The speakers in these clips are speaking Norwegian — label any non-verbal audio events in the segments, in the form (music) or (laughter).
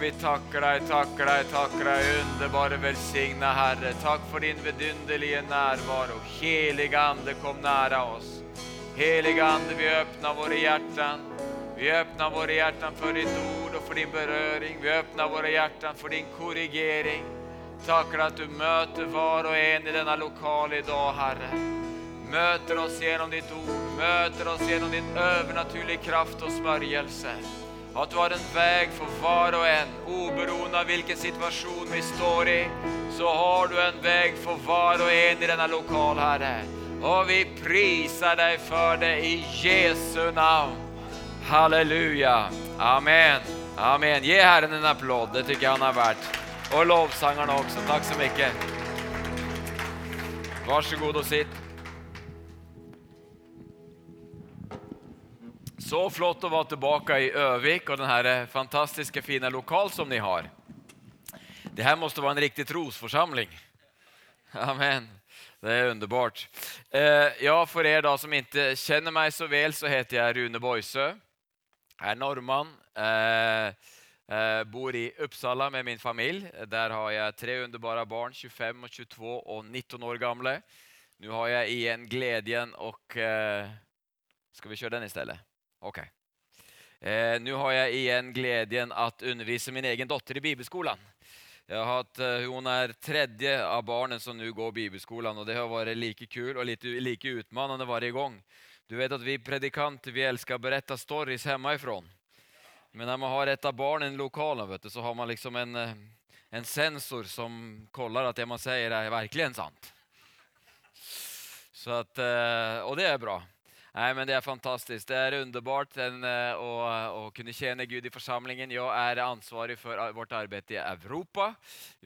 vi takker deg, takker deg, takker deg, underbare velsigna Herre. Takk for din vidunderlige nærvaro. Helige Ande, kom nære oss. Helige Ande, vi öppnar våre hjärtan. Vi öppnar våre hjärtan for ditt ord og for din berøring. Vi öppnar våre hjärtan for din korrigering. Takker at du møter var og en i denna i dag, Herre. Møter oss gjennom ditt ord, møter oss gjennom din övernaturliga kraft og smörjelse. Att du har en väg för var och en, oberoende av vilken situation vi står i, så har du en väg för var och en i denna lokal, Herre. Och vi prisar dig för det i Jesu namn. Halleluja. Amen. Amen. Ge Herren en applåd, det tycker jag han har värt. Och lovsångarna också. Tack så mycket. Varsågod och sitt. Så flott å være tilbake i Øvik og den fantastiske, fine lokal som ni har. Det her måtte være en riktig trosforsamling. Amen. Det er underbart. Eh, ja, For dere da som ikke kjenner meg så vel, så heter jeg Rune Boisø. Jeg er norrman. Eh, eh, bor i Uppsala med min familie. Der har jeg tre underbare barn, 25, og 22 og 19 år gamle. Nå har jeg igjen gleden og Skal vi kjøre den istället? Okej. Eh, Nå har jeg igjen gleden at undervise min egen dotter i bibelskolen. Haft, eh, hon tredje av barnen som nå går bibelskolen, og det har vært like kul og litt, like utfordrende hver gang. Du vet at vi predikanter vi elsker å berette stories hjemmefra. Men når man har et av barnen i lokalen så har man liksom en, eh, en sensor som kollar at det man sier, er virkelig sant. Så at, og det er bra. Nej, men Det er fantastisk. Det er underbart en, eh, å, å kunne tjene Gud i forsamlingen. Jeg er ansvarig for vårt arbeid i Europa,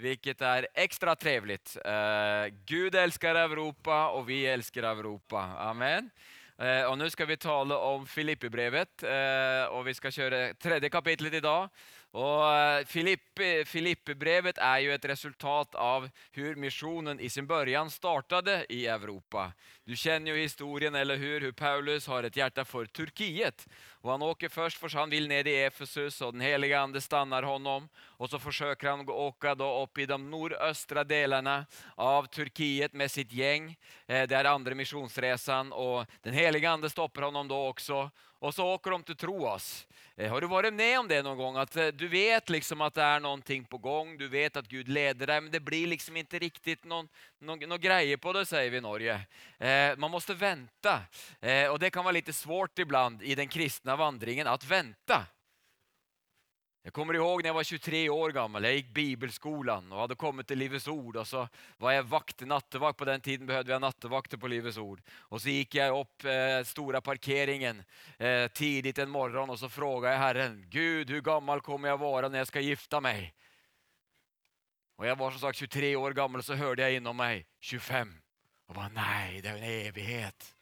hvilket er ekstra trivelig. Uh, Gud elsker Europa og vi elsker Europa. Amen. Uh, og Nå skal vi tale om Filippebrevet, uh, og vi skal kjøre tredje kapitlet i dag. Og Filippe, Filippebrevet er jo et resultat av hvordan missionen i sin begynnelse startet i Europa. Du kjenner jo historien, eller hur? Hur Paulus har ett hjärta for Turkiet. Og han åker først, for han vil ned i Efesus og den helige ande stannar honom. Og så forsøker han åka då opp i de nordøstra delene av Turkiet med sitt gjeng. Det er andre missionsresan og den helige ande stopper honom da også. Og så åker de til Troas. Eh, har du vært med om det noen gang? Att eh, du vet liksom at det er noe på gang, du vet at Gud leder deg, men det blir liksom ikke riktig noen, noen, noen greie på det, sier vi i Norge. Eh, man måste vänta. och det kan vara lite svårt ibland i den kristna vandringen att vänta. Jag kommer ihåg när jag var 23 år gammal, jag gick bibelskolan och hade kommit till Livets Ord och så var jag vakt, nattevakt, på den tiden behövde jag nattevakter på Livets Ord. Och så gick jag upp eh, stora parkeringen eh, tidigt en morgon och så frågade jag Herren, Gud hur gammal kommer jag vara när jag ska gifta mig? Och jag var som sagt 23 år gammal och så hörde jag inom mig 25. Och bare Nei, det är en evighet.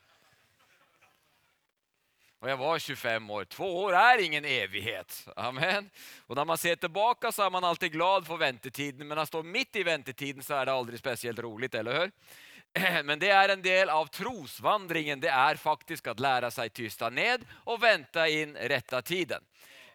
Og jeg var 25 år. Två år er ingen evighet. Amen. Og når man ser tilbake, så er man alltid glad for ventetiden. men når man står midt i ventetiden, så er det aldri spesielt rolig. eller hør? (clears throat) Men det er en del av trosvandringen, det er faktisk att lära seg tysta ned og vente inn retta tiden.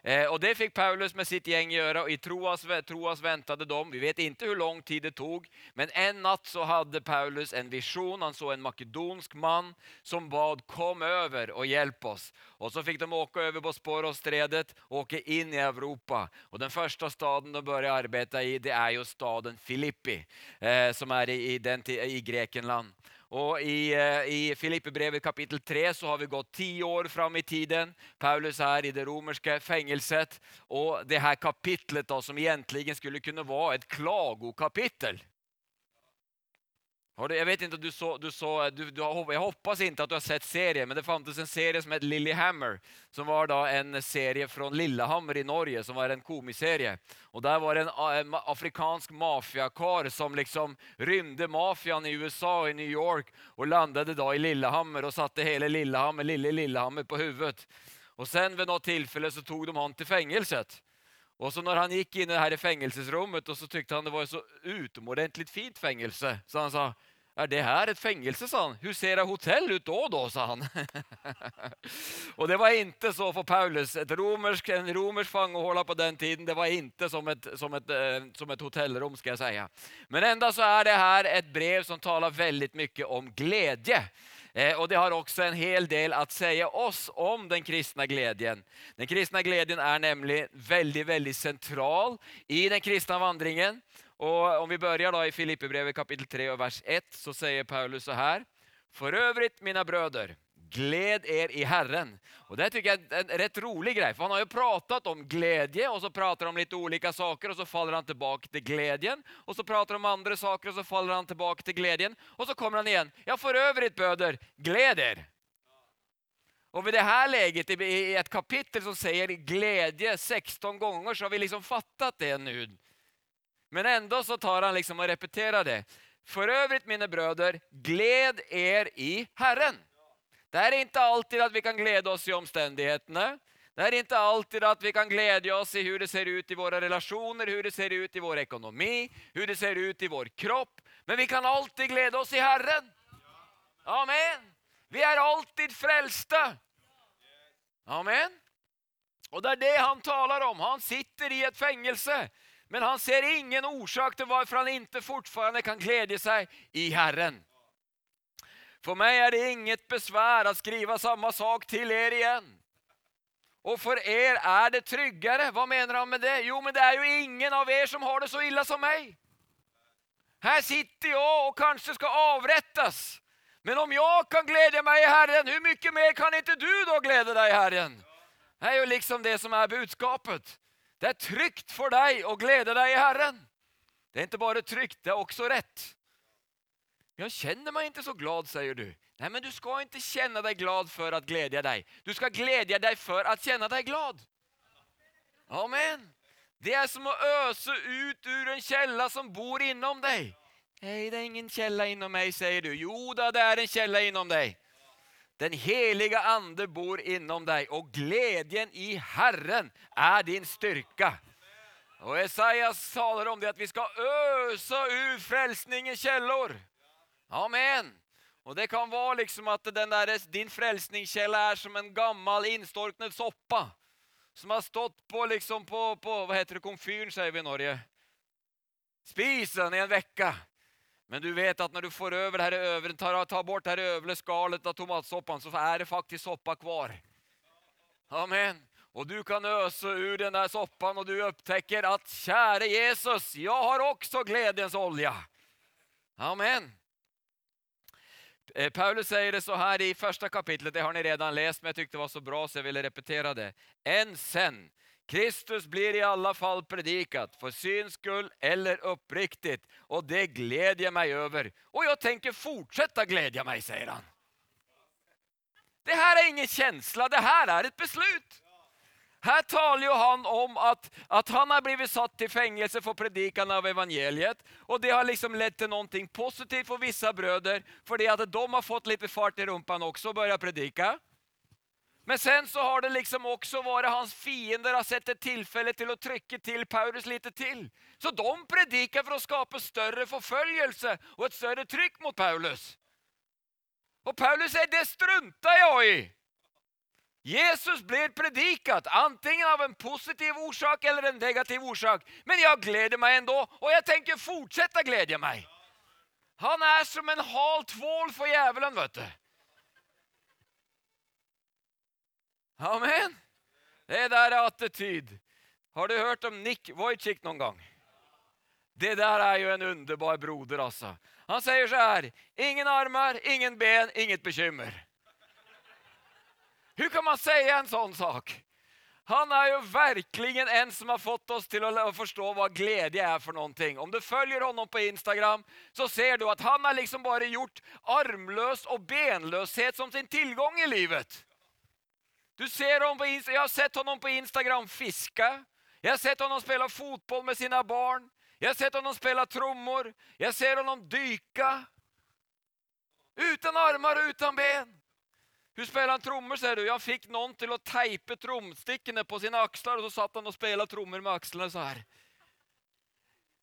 Eh, och det fick Paulus med sitt gäng göra och i Troas, Troas väntade de. Vi vet inte hur lång tid det tog, men en natt så hade Paulus en vision. Han såg en makedonsk man som bad kom över och hjälp oss. Och så fick de åka över på Sporosträdet och åka in i Europa. Och den första staden de började arbeta i det är jo staden Filippi eh, som är i, i, i Grekland. Och I, eh, i Filipperbrevet kapittel 3 så har vi gått ti år fram i tiden. Paulus er i det romerske fengselet. Og det her kapitlet da, som egentlig skulle kunne være et klagokapitel. Jag vet inte, du så, du så, du, du, jag hoppas inte att du har sett serien, men det fantes en serie som hette Lillehammer, som var da en serie fra Lillehammer i Norge, som var en komiserie. Og Der var det en afrikansk mafiakar som liksom rymde mafiaen i USA, i New York, og landet da i Lillehammer og satte hele Lillehammer, lille Lillehammer på huvudet. Og sen ved noe tilfelle så tog de han til fengselet. Og så når han gikk inn i det her i og så tykte han det var et så utomordentlig fint fengsel, så han sa Er det her et fengelse, sa han. Hur ser hotell ut då, da, sa han. (laughs) og det var inte så for Paulus. Et romersk, en romersk fångehåla på den tiden, det var inte som et, som, et, eh, som et hotellrom, skal jeg si. Men enda så er det her et brev som taler veldig mye om glede. Eh, og Det har også en hel del å si oss om den kristne gleden. Den kristne gleden er nemlig veldig veldig central i den kristne vandringen. Och Om vi börjar då i Filippebrevet kapitel 3 og vers 1 så sier Paulus så her. For øvrig, mine brødre, gled er i Herren. Og Det tycker jeg er en rett rolig greie, for han har jo pratet om gledje, og så prater han om litt olika saker og så faller han tilbake til gledjen. Og så prater han om andre saker og så faller han tilbake til gledjen. Og så kommer han igjen. Ja, for øvrig, bröder, gled er. Og ved det her leget, i et kapittel som sier gledje 16 ganger, så har vi liksom fattet det nu. Men ändå så tar han liksom och repeterar det. För övrigt mina bröder, gled er i Herren. Det är inte alltid att vi kan glede oss i omstendighetene. Det er ikke alltid at vi kan glede oss i hvordan det ser ut i våre relasjoner, hvordan det ser ut i vår ekonomi, hvordan det ser ut i vår kropp. Men vi kan alltid glede oss i Herren. Amen. Vi er alltid frelste. Amen. Og det er det han taler om. Han sitter i et fängelse. Men han ser ingen orsak til hvorfor han ikke fortfarande kan glede seg i Herren. For meg er det inget besvær å skrive samme sak til dere igjen. Og for dere er det tryggere. Hva mener han med det? Jo, men det er jo ingen av er som har det så ille som meg. Her sitter jeg og kanskje skal avrettes. Men om jeg kan glede meg i Herren, hvor mye mer kan ikke du da glede deg i Herren? Det er jo liksom det som er budskapet. Det er trygt for deg å glede deg i Herren. Det er ikke bare trygt, det er også rett. Jeg kjenner meg ikke så glad, sier du. Nei, men du skal ikke kjenne deg glad for å glede deg. Du skal glede deg for å kjenne deg glad. Amen. Det er som å øse ut ur en kjelle som bor innom deg. Nei, det er ingen kjelle innom meg, sier du. Jo, det er en kjelle innom dig. Den helige ande bor innom deg, og gleden i Herren er din styrke. Og Esaias taler om det at vi skal øse ut frelsningens kjeller. Amen. Og Det kan være liksom at den där, din frelsningskjelle er som en gammel innstorknet soppa. Som har stått på, liksom på, på Hva heter det, komfyren sier vi i Norge. Spisen i en vecka. Men du vet at når du får över det här tar, tar bort det här övre skalet av tomatsoppan så är det faktiskt soppa kvar. Amen. Och du kan ösa ur den där soppan och du upptäcker att käre Jesus, jag har också glädjens olja. Amen. Eh, Paulus säger det så här i första kapitlet, det har ni redan läst, men jag tyckte det var så bra så jag ville repetera det. Än sen, Kristus blir i alla fall predikat, för syns skull eller uppriktigt, och det glädjer mig över. Och jag tänker fortsätta glädja mig, säger han. Det här är ingen känsla, det här är ett beslut. Här talar ju han om att, att han har blivit satt i fängelse för predikan av evangeliet. Och det har liksom lett till någonting positivt för vissa bröder, för det att de har fått lite fart i rumpan också och börjat predika. Men sen så har det liksom också varit hans fiender har sett ett tillfälle till att trycka till Paulus lite till. Så de predikar för att skapa större förföljelse och ett större tryck mot Paulus. Och Paulus säger, det struntar jag i. Jesus blir predikat, antingen av en positiv orsak eller en negativ orsak. Men jag meg mig ändå jeg tenker fortsette å glede meg. Han er som en hal tvål for djevelen, vet du. Amen. Det der er attityd. Har du hørt om Nick Wojcik noen gang? Det der er jo en underbar broder altså. Han sier så her ingen armer, ingen ben, inget bekymmer. Hvordan kan man si en sånn sak? Han er jo virkelig en som har fått oss til å forstå hva glede er for noen ting. Om du følger honom på Instagram så ser du at han har liksom bare gjort armløs og benløshet som sin tilgang i livet. Du ser på Insta jag har sett honom på Instagram fiska, jag har sett honom spela fotboll med sina barn, jag har sett honom spela trummor, jag ser honom dyka. Utan armar och utan ben. Hur spelar han trummor säger du? Jag fick någon till att tejpa trommestikkene på sina axlar och så satt han och spelade trummor med axlarna så här.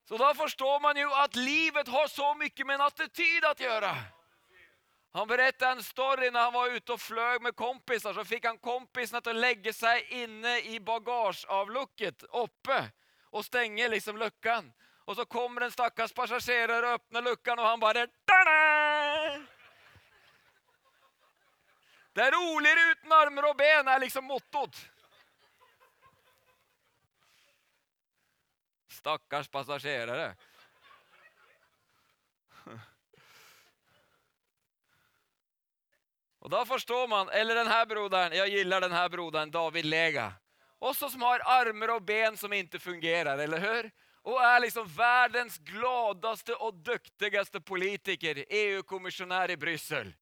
Så da forstår man jo at livet har så mye med en attityd å gjøre. Han berättade en story når han var ute og fløy med kompiser. Så fikk han kompisene til å legge seg inne i bagasjeavlukket oppe og stenge liksom lukken. Og så kommer en stakkars passasjer og åpner lukken, og han bare Tada! Det er roligere uten armer og ben, er liksom mottoet. Stakkars passasjerer. Og da forstår man, eller denne broderen, jeg gillar denne broderen, David Lega. Også som har armer og ben som ikke fungerer, eller hur? Og er liksom verdens gladeste og dyktigste politiker, EU-kommissionær i Bryssel.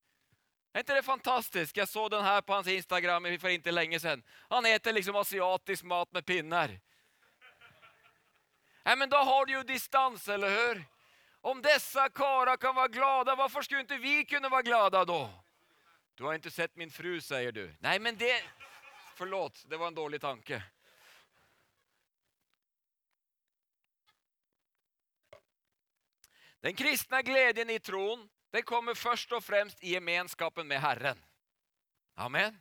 Er ikke det fantastisk? Jeg så den her på hans Instagram for ikke lenge siden. Han heter liksom asiatisk mat med pinner. Nei, men da har du jo distans, eller hur? Om disse karer kan være glade, hvorfor skulle ikke vi kunne være glade da? Du har ikke sett min fru, sier du. Nei, men det Forlåt, det var en dårlig tanke. Den kristne gleden i troen den kommer først og fremst i gemenskapen med Herren. Amen.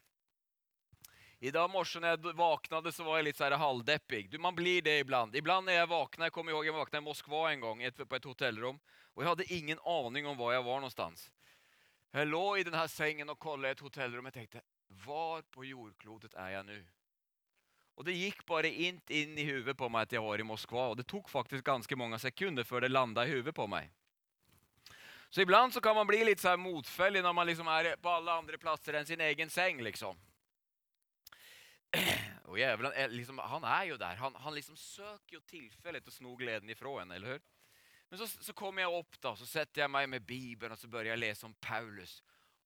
I dag morse når jeg vaknade så var jeg litt så halvdeppig. Du, man blir det ibland. Ibland når jeg vaknar, jeg kommer ihåg jeg vaknade i Moskva en gang på et hotellrom. og jeg hadde ingen aning om hvor jeg var någonstans. Jeg lå i denne sengen og kollet et hotellrum og tenkte, var på jordklotet er jeg nå? Og det gikk bare int inn i huvudet på meg at jeg var i Moskva. Og det tok faktisk ganske mange sekunder før det landet i huvudet på meg. Så ibland så kan man bli litt så här når man liksom er på alle andre plasser enn sin egen seng. liksom. Og jævlen, liksom, Han er jo der. Han, han liksom søker jo tilfellet til å sno gleden ifra en. eller hur? Men så, så kommer jeg opp, da, så setter jeg meg med Bibelen og så begynner jeg lese om Paulus.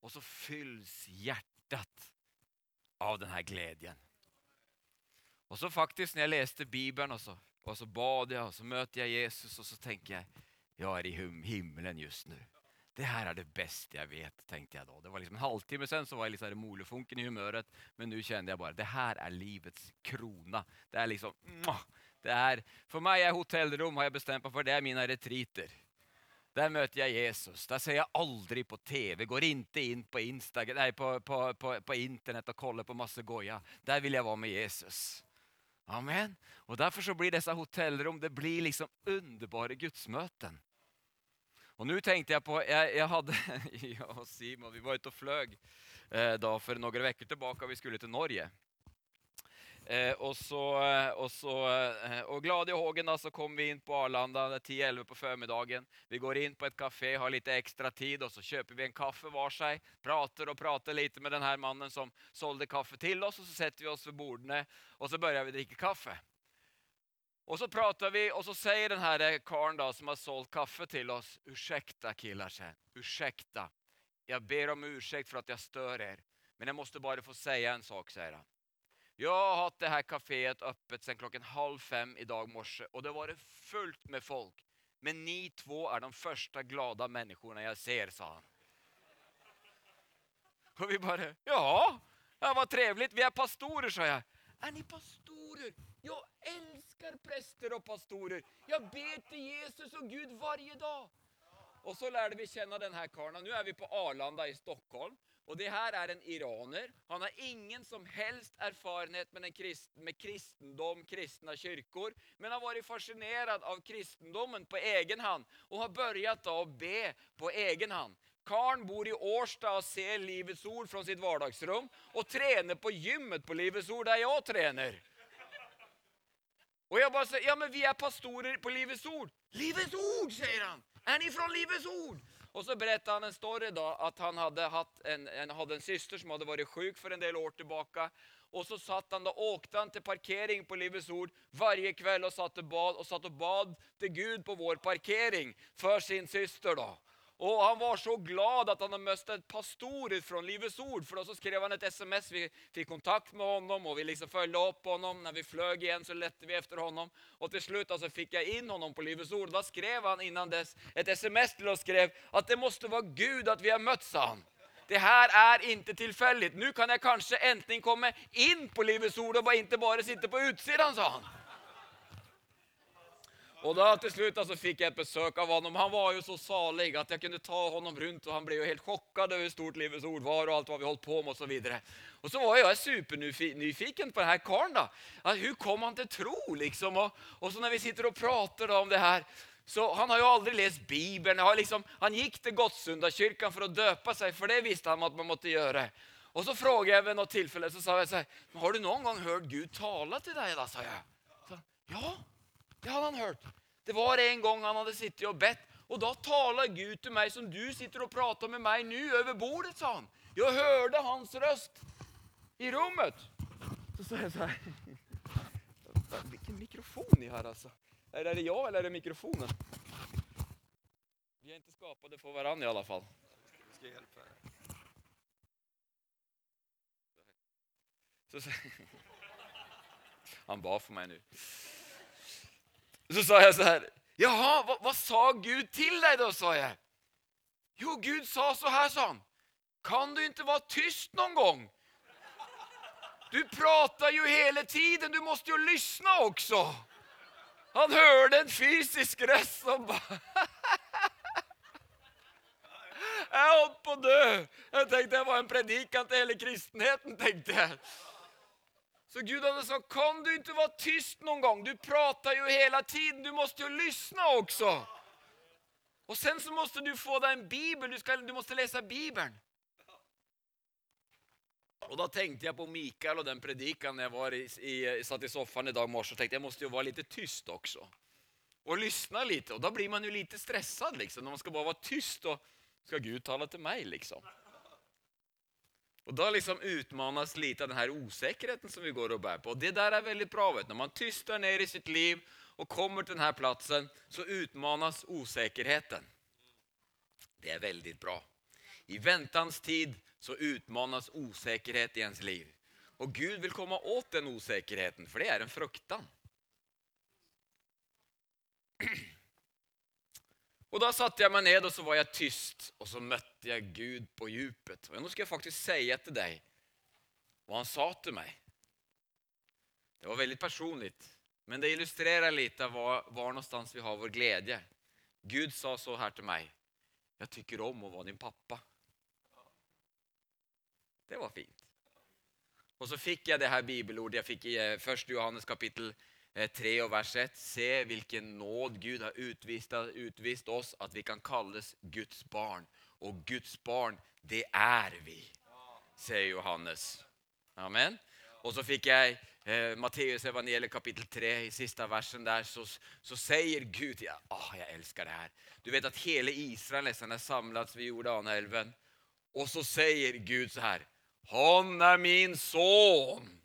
Og så fylls hjertet av denne gleden. Og så faktisk, når jeg leste Bibelen, og så, og så bad jeg, og så møter jeg Jesus, og så tenker jeg jeg er i himmelen just nå. Det her er det beste jeg vet, tenkte jeg da. Det var liksom En halvtime siden så var jeg sånn molefunken i humøret, men nå kjenner jeg bare det her er livets krona. Det er liksom det er, For meg er hotellrom har jeg bestemt meg for, det er mine retreater. Der møter jeg Jesus. Der ser jeg aldri på TV. Går ikke inn på, Instagram, nei, på, på, på, internett og koller på masse goja. Der vil jeg være med Jesus. Amen. Og Derfor så blir disse hotellrom det blir liksom underbare gudsmøten. Og nå tenkte jeg på Jeg, jeg hadde (laughs) ja, Simon, vi var ute og fløy eh, da for noen uker tilbake. Vi skulle til Norge. Eh, og, så, eh, og, så, eh, og glad i hågen så kom vi inn på Arlanda 10-11 på formiddagen. Vi går inn på et kafé, har litt ekstra tid, og så kjøper vi en kaffe hver seg. Prater og prater litt med denne mannen som solgte kaffe til oss, og så setter vi oss ved bordene og så begynner vi å drikke kaffe. Og så prater vi, og så sier denne karen da, som har solgt kaffe til oss Ursäkta killar, Ursäkta. Jeg ber om ursäkt for at jeg stør dere. Men jeg måtte bare få si en sak, sier han. Jeg har hatt det her kaféet öppet sedan klokken halv fem i dag morse og det var fullt med folk. Men ni två er de første glada menneskene jeg ser, sa han. Og vi bare Ja, det var trevligt. Vi er pastorer, sa jeg. Er ni pastorer? Jeg elsker prester og pastorer. Jeg ber til Jesus og Gud hver dag. Og så lærte vi kjenne denne karen. Nå er vi på Arlanda i Stockholm. Og det her er en iraner. Han har ingen som helst erfarenhet med, kristen, med kristendom, kristne kirker, men har vært fascinert av kristendommen på egen hånd og har begynt å be på egen hånd. Karen bor i Årstad og ser Livets ord fra sitt hverdagsrom og trener på gymmet på Livets ord, der jeg trener. Og jeg bare sier, ja, men vi er pastorer på Livets ord. Livets ord, sier han! Er ni fra Livets ord? Og så berättade han en story da, at han hadde en, en, hadde en syster som hadde vært sjuk for en del år tilbake. Og så satt han da, åkte han til parkering på Livets Ord hver kveld og satt og bad, og satt og bad til Gud på vår parkering for sin syster. da. Og han var så glad at han hadde mistet pastorer fra Livets Ord. For så skrev han et SMS. Vi fikk kontakt med honom og vi liksom fulgte opp honom. Når vi fløy igjen, så lette vi efter honom. Og til slutt altså, fikk jeg inn honom på Livets Ord. Da skrev han innan dess et SMS til oss skrev at det måtte være Gud at vi har møtt, sa han. Det her er ikke tilfeldig. Nå kan jeg kanskje enten komme inn på Livets Ord og ikke bare sitte på utsiden, sa han. Och da til slutt altså, fikk jeg besøk av honom. Han var jo så salig at jeg kunne ta honom rundt, og han ble jo helt chockad över stort Livets ord var og alt hva vi holdt på med og så og så var jeg supernyfiken på denne karen. da. Hvordan kom han til tro liksom? Og, og, så når vi sitter og prater da, om det her så han har jo aldri lest Bibelen. Liksom, han gikk til Godsundakirken for å døpe seg, for det visste han at man måtte gjøre. Og så spurte jeg ved noe tilfelle så sa jeg, så har du noen gang hørt Gud tale til deg. da, sa jeg. Så, ja, det hadde han hørt. Det var en gang han hadde sittet og bedt. Og da taler Gud til meg som du sitter og prater med meg nå, over bordet, sa han. Jeg hørte hans røst i rummet. Så sa jeg så Hvilken vilken mikrofon i har altså? Er det jeg, eller er det mikrofonen? Vi er ikke skapt for hverandre, i alle fall. Så, så, (laughs) han ba for meg nu. Så sa jeg så her jaha, hva, hva sa Gud til deg, da? sa jeg. Jo, Gud sa så her, sa han. Kan du ikke være tyst noen gang? Du prater jo hele tiden, du måste jo lyssna også. Han hørte en fysisk røst som bare (laughs) Jeg holdt på å dø. Jeg tenkte det var en predikan til hele kristenheten. tenkte jag. Så Gud hade sagt, kan du inte vara tyst någon gång? Du pratar ju hela tiden, du måste ju lyssna också. Och sen så måste du få deg en bibel, du, skal, du måste läsa bibeln. Og da tenkte jeg på Mikael og den predikanen jeg var i, i, satt i sofaen i dag morges og tenkte jeg måste jo være litt tyst også. Og lyssna litt. Og da blir man jo lite stressad liksom. når man skal bare være tyst og Skal Gud tale til meg, liksom. Och Da liksom utmanas lite av den her osäkerheten som vi går og bærer på. Og det der er veldig bra. Vet. du. Når man tyster ned i sitt liv og kommer til denne plassen, så utmanas usikkerheten. Det er veldig bra. I ventans tid så utmanas usikkerhet i ens liv. Og Gud vil komme åt den usikkerheten, for det er en fruktan. Och Da satte jeg meg ned og så var jeg tyst og så møtte jeg Gud på djupet. Og Nå skal jeg faktisk si till deg hva han sa til meg. Det var veldig personlig, men det illustrerer litt av någonstans vi har vår glede. Gud sa så her til meg. Jeg tykker om å være din pappa. Det var fint. Og så fikk jeg det her bibelordet jeg fikk i eh, första Johannes kapitel 3 og och vers 1. Se hvilken nåd Gud har utvist, utvist oss at vi kan kalles Guds barn. Og Guds barn, det er vi, sier Johannes. Amen. Og så fikk jeg eh, Matteus evangeliet kapittel 3 i siste versen der, så, så sier Gud, ja, oh, Jeg elsker det her. Du vet at hele Israel nesten er samlet ved Jordanälven. Og så sier Gud så her han er min son.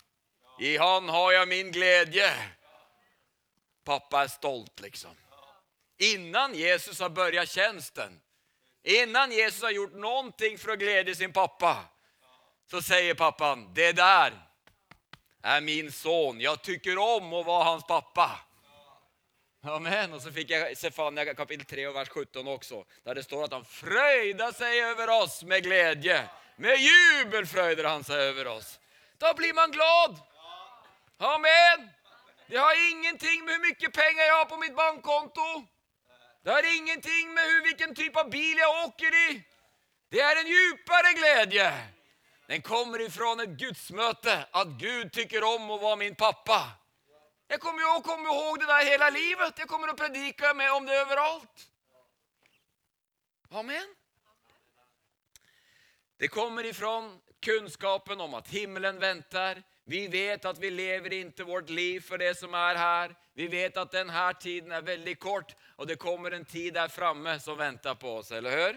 I han har jeg min glädje. Pappa är stolt liksom. Innan Jesus har börjat tjänsten, innan Jesus har gjort någonting för att glädja sin pappa, så säger pappan, det där är min son. Jag tycker om att vara hans pappa. Amen. Och så fick jag Sefania kapitel 3 och vers 17 också. Där det står att han fröjdar sig över oss med glädje. Med jubel fröjdar han sig över oss. Då blir man glad. Amen. Det har ingenting med hvor mye penger jeg har på mitt bankkonto. Det har ingenting med hvilken type typ av bil jeg åker i. Det er en djupere glede. Den kommer ifrån et gudsmøte, at Gud tykker om å være min pappa. Jeg kommer, jag komme ihåg det der hele livet. Jeg kommer å predike med om det overalt. Amen. Det kommer ifrån kunnskapen om at himmelen väntar. Vi vet at vi lever inntil vårt liv for det som er her. Vi vet at denne tiden er veldig kort og det kommer en tid der framme som venter på oss, eller hør?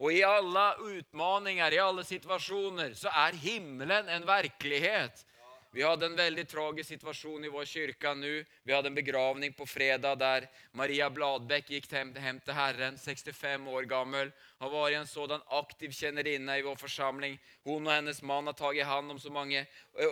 Og i alle utmaninger, i alle situasjoner, så er himmelen en verklighet. Vi hadde en veldig tragisk situasjon i vår kyrka nå. Vi hadde en begravning på fredag der Maria Bladbekk gikk hjem, hjem til Herren, 65 år gammel. Har vært en sådan aktiv kjennerinne i vår forsamling. Hun og hennes mann har tatt hand om så mange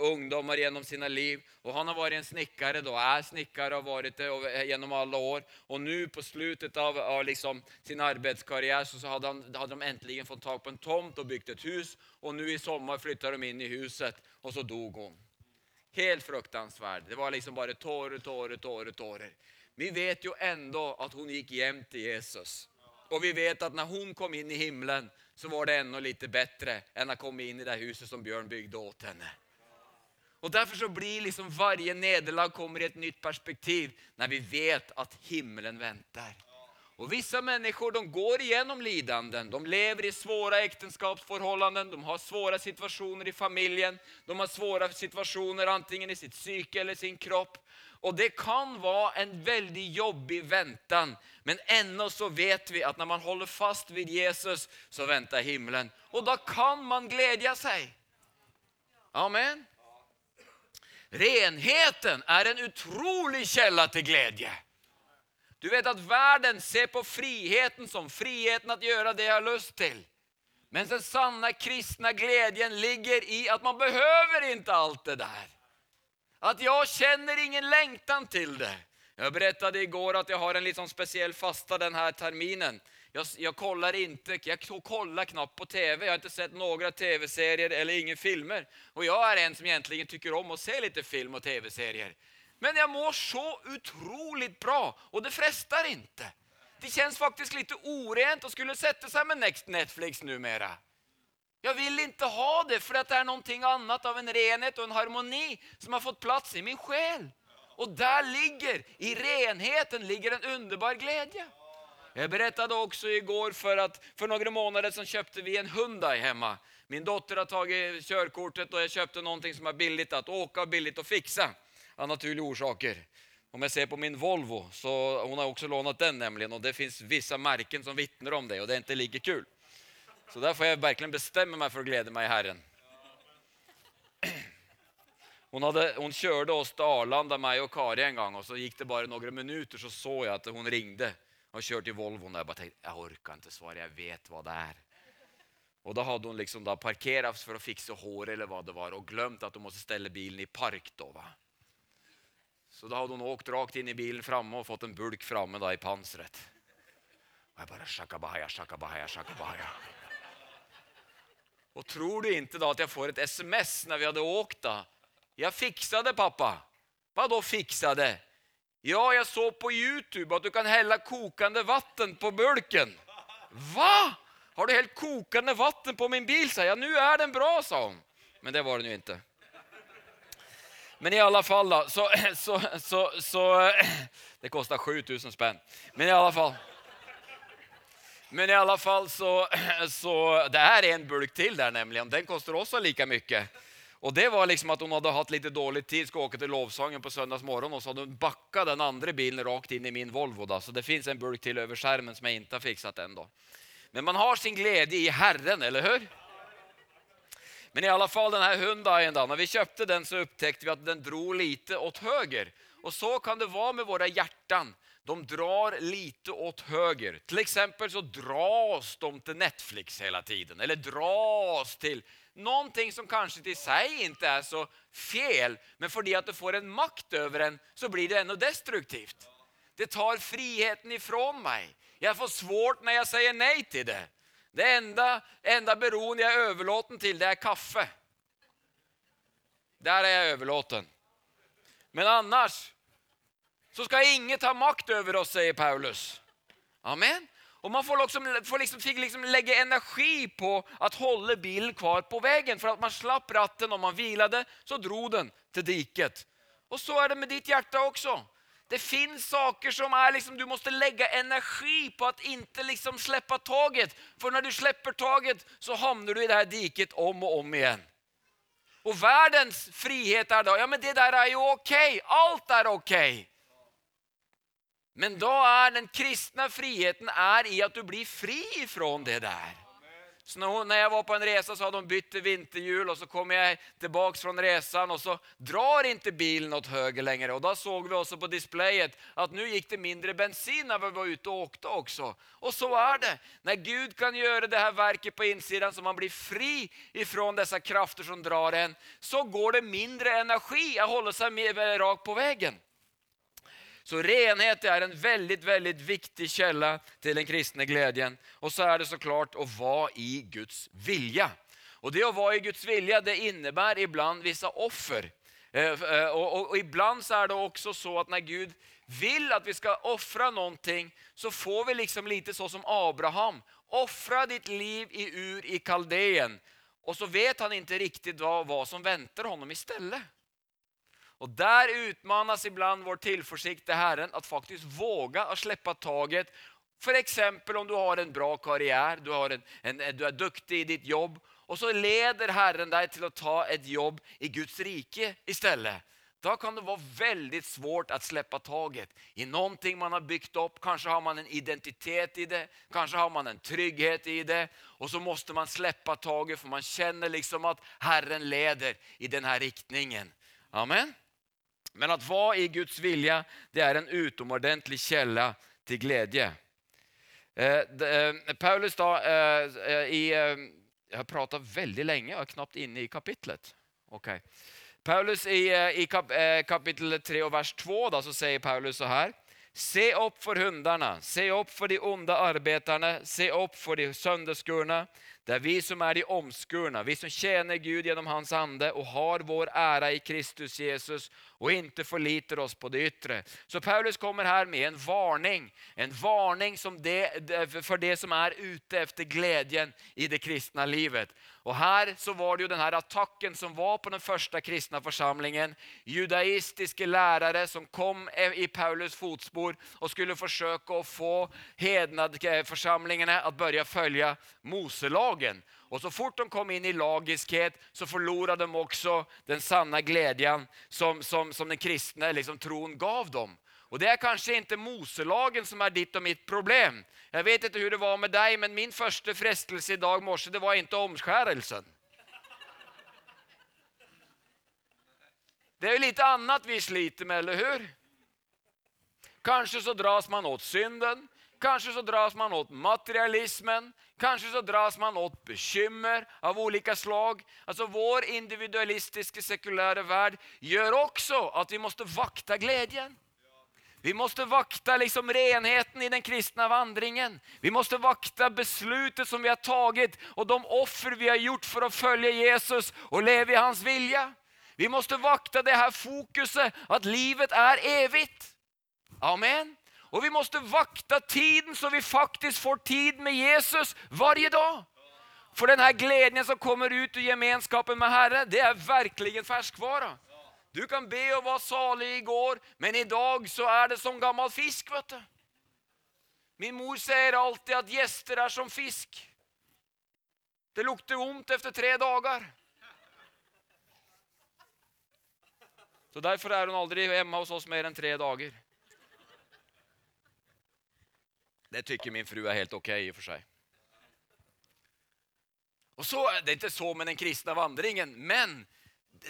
ungdommer gjennom sine liv. Og han har vært en snekker, og er och har vært det gjennom alle år. Og nå, på slutet av, av liksom sin arbeidskarriere, så hadde han, hadde de endelig fått tak på en tomt og bygd et hus. Og nå i sommer flytta de inn i huset og så dog hon. Helt fruktansvärd. Det var liksom bare tårer, tårer, tårer. tårer. vi vet jo ändå at hun gikk hjem til Jesus. Og vi vet at når hun kom inn i himmelen, så var det enda litt bedre enn å komme inn i det huset som Bjørn byggde åt henne. Og Derfor så blir liksom varje nederlag kommer i et nytt perspektiv når vi vet at himmelen väntar. Och Vissa människor de går igenom lidanden, de lever i svåra äktenskapsförhållanden, de har svåra situationer i familjen, de har svåra situationer antingen i sitt psyke eller sin kropp. Och Det kan vara en väldigt jobbig väntan, men ändå så vet vi att när man håller fast vid Jesus så väntar himlen. Och då kan man glädja sig. Amen. Renheten är en otrolig källa till glädje. Du vet at verden ser på friheten som friheten att gjøre det jeg har lyst til. Men den sanna kristne gleden ligger i at man behøver ikke alt det der. At jeg kjenner ingen lengtan til det. Jeg fortalte i går at jeg har en liksom speciell fasta denne terminen. Jeg, jag, kollar inte, jag knappt på TV, Jeg har ikke sett noen TV-serier eller ingen filmer. Og jeg er en som egentlig tycker om å se litt film og TV-serier. Men jag mår så otroligt bra och det frestar inte. Det känns faktiskt lite orent att skulle sätta sig med Netflix numera. Jag vill inte ha det för det är någonting annat av en renhet och en harmoni som har fått plats i min själ. Och där ligger, i renheten ligger en underbar glädje. Jag berättade också igår för att för några månader sedan köpte vi en Hyundai hemma. Min dotter har tagit körkortet och jag köpte någonting som är billigt att åka och billigt att fixa av naturlige orsaker. Om jeg ser på min Volvo, så hun har også lånt den nämligen og det fins vissa merken som vitner om det og det er ikke like kul. Så der får jeg virkelig bestemme meg for å glede meg i Herren. (clears throat) Hun, hadde, hun kjørte oss till Arlanda, meg og Kari en gang. og så gikk det bare noen minutter, så så jeg at hun ringde og kjørte i Volvo Og jeg bare tenkte jeg orka ikke svare, jeg vet hva det er. Og da hadde hun liksom da parkert for å fikse håret eller hva det var og glemt at hun måtte stelle bilen i park da, Va? Så da hadde hun åkt rakt inn i bilen framme og fått en bulk framme i pansret. Og jeg bare shakabaya, shakabaya, shakabaya. Og tror du ikke da at jeg får et sms når vi hadde åkt da? Jeg fiksa det, pappa. Hva da fiksa det? Ja, jeg så på Youtube at du kan helle kokende vatten på bulken. Hva? Har du helt kokende vatten på min bil? sa jeg. Ja, nå er den bra, sa hun. Men det var den jo inte. Men i alla fall då, så, (clears throat) så, så, så (clears throat) det kostar 7000 spänn. Men i alla fall. Men i alla fall så, (clears throat) så det här är en bulk till där nämligen, den kostar också lika mycket. Och det var liksom att hon hade haft lite dålig tid, ska åka till lovsången på söndagsmorgon och så hade hon backat den andra bilen rakt in i min Volvo. Då. Så det finns en burk till över skärmen som jag inte har fixat än. Då. Men man har sin glädje i Herren, eller hur? Men i alla fall den här Hyundaien, da, når vi kjøpte den så upptäckte vi at den dro lite åt höger. Og så kan det være med våre hjärtan. De drar lite åt höger. Till exempel så dras de til Netflix hela tiden. Eller dras til någonting som kanske till sig inte är så fel, men fordi at det får en makt över en så blir det enda destruktivt. Det tar friheten ifrån mig. Jag får svårt när jag säger nej till det. Det enda, enda beroen jeg er överlåten til, det er kaffe. Der er jeg overlåten. Men annars så skal ingen ta makt over oss, sier Paulus. Amen. Og man får, liksom, får liksom, fikk liksom legge energi på å holde bilen kvar på veien. For at man slapp ratten når man vilade så dro den til diket. Og så er det med ditt hjerte också. Det finns saker som är liksom, du måste lägga energi på att inte liksom släppa taget. För när du släpper taget så hamnar du i det här diket om och om igen. Och världens frihet är då, ja men det där är ju okej, okay. allt är okej. Okay. Men då är den kristna friheten är i att du blir fri ifrån det där. Så når jeg var på en resa så hadde de bytt vinterhjul og så kom jeg tilbake fra resan og så drar ikke bilen åt høyre lenger. Og Da såg vi også på displayet at nå gikk det mindre bensin når vi var ute og åkte også. Og så er det. Når Gud kan gjøre det her verket på innsiden, så man blir fri ifra disse krafter som drar en, så går det mindre energi å holde seg rakt på vägen. Så renhet är en väldigt, väldigt viktig källa till den kristne glädjen. Och så är det såklart att vara i Guds vilja. Och det att vara i Guds vilja det innebär ibland vissa offer. Og eh, och, och ibland så är det också så att när Gud vill att vi ska offra någonting så får vi liksom lite så som Abraham. Offra ditt liv i Ur i Kaldeen. Och så vet han inte riktigt vad, vad som väntar honom istället. Och där utmanas ibland vår tillförsikt till Herren att faktiskt våga att släppa taget. För exempel om du har en bra karriär, du, har du är duktig i ditt jobb och så leder Herren deg til å ta et jobb i Guds rike i stedet. Da kan det være veldig svårt å slippe taget i noe man har bygd opp. Kanskje har man en identitet i det, kanskje har man en trygghet i det. Og så må man slippe taget for man kjenner liksom at Herren leder i denne riktningen. Amen. Men att vara i Guds vilja, det är en utomordentlig källa till glädje. Eh, eh, Paulus då, eh, i, jag har pratat väldigt länge, jag är knappt inne i kapitlet. Okay. Paulus i, i kap, kapitel 3 och vers 2 då, så säger Paulus så här. Se opp for hundarna, se opp for de onde arbetarna, se opp for de sønderskurne. Det er vi som er de omskurne, vi som tjener Gud gjennom hans ande og har vår ære i Kristus Jesus och inte förlitar oss på det yttre. Så Paulus kommer här med en varning, en varning som det, för det som är ute efter glädjen i det kristna livet. Och här så var det ju den här attacken som var på den första kristna församlingen. Judaistiska lärare som kom i Paulus fotspår och skulle försöka å få hednadförsamlingarna att börja följa Moselagen. Och så fort de kom in i lagiskhet så förlorade de också den sanna glädjen som, som, som den kristna liksom, tron gav dem. Och det er kanskje ikke Moselagen som er ditt og mitt problem. Jeg vet ikke hur det var med deg, men min første frestelse i dag morse, det var ikke omskjærelsen. Det er jo litt annet vi sliter med, eller hur? Kanskje så dras man åt synden, kanske så dras man åt materialismen, kanske så dras man åt bekymmer av olika slag. Alltså vår individualistiske, sekulära värld gör också att vi måste vakta glädjen. Vi måste vakta liksom renheten i den kristna vandringen. Vi måste vakta beslutet som vi har tagit och de offer vi har gjort för att följa Jesus och leva i hans vilja. Vi måste vakta det här fokuset att livet är evigt. Amen. Och vi måste vakta tiden så vi faktiskt får tid med Jesus varje dag. For denne gleden som kommer ut ur gemenskapen med Herre, det er virkelig en ferskvare. Du kan be og være salig i går, men i dag så er det som gammel fisk. Vet du. Min mor sier alltid at gjester er som fisk. Det lukter vondt efter tre dager. Så Derfor er hun aldri hjemme hos oss mer enn tre dagar. Det tycker min fru er helt ok i og for seg. Og så, Det er ikke så med den kristne vandringen, men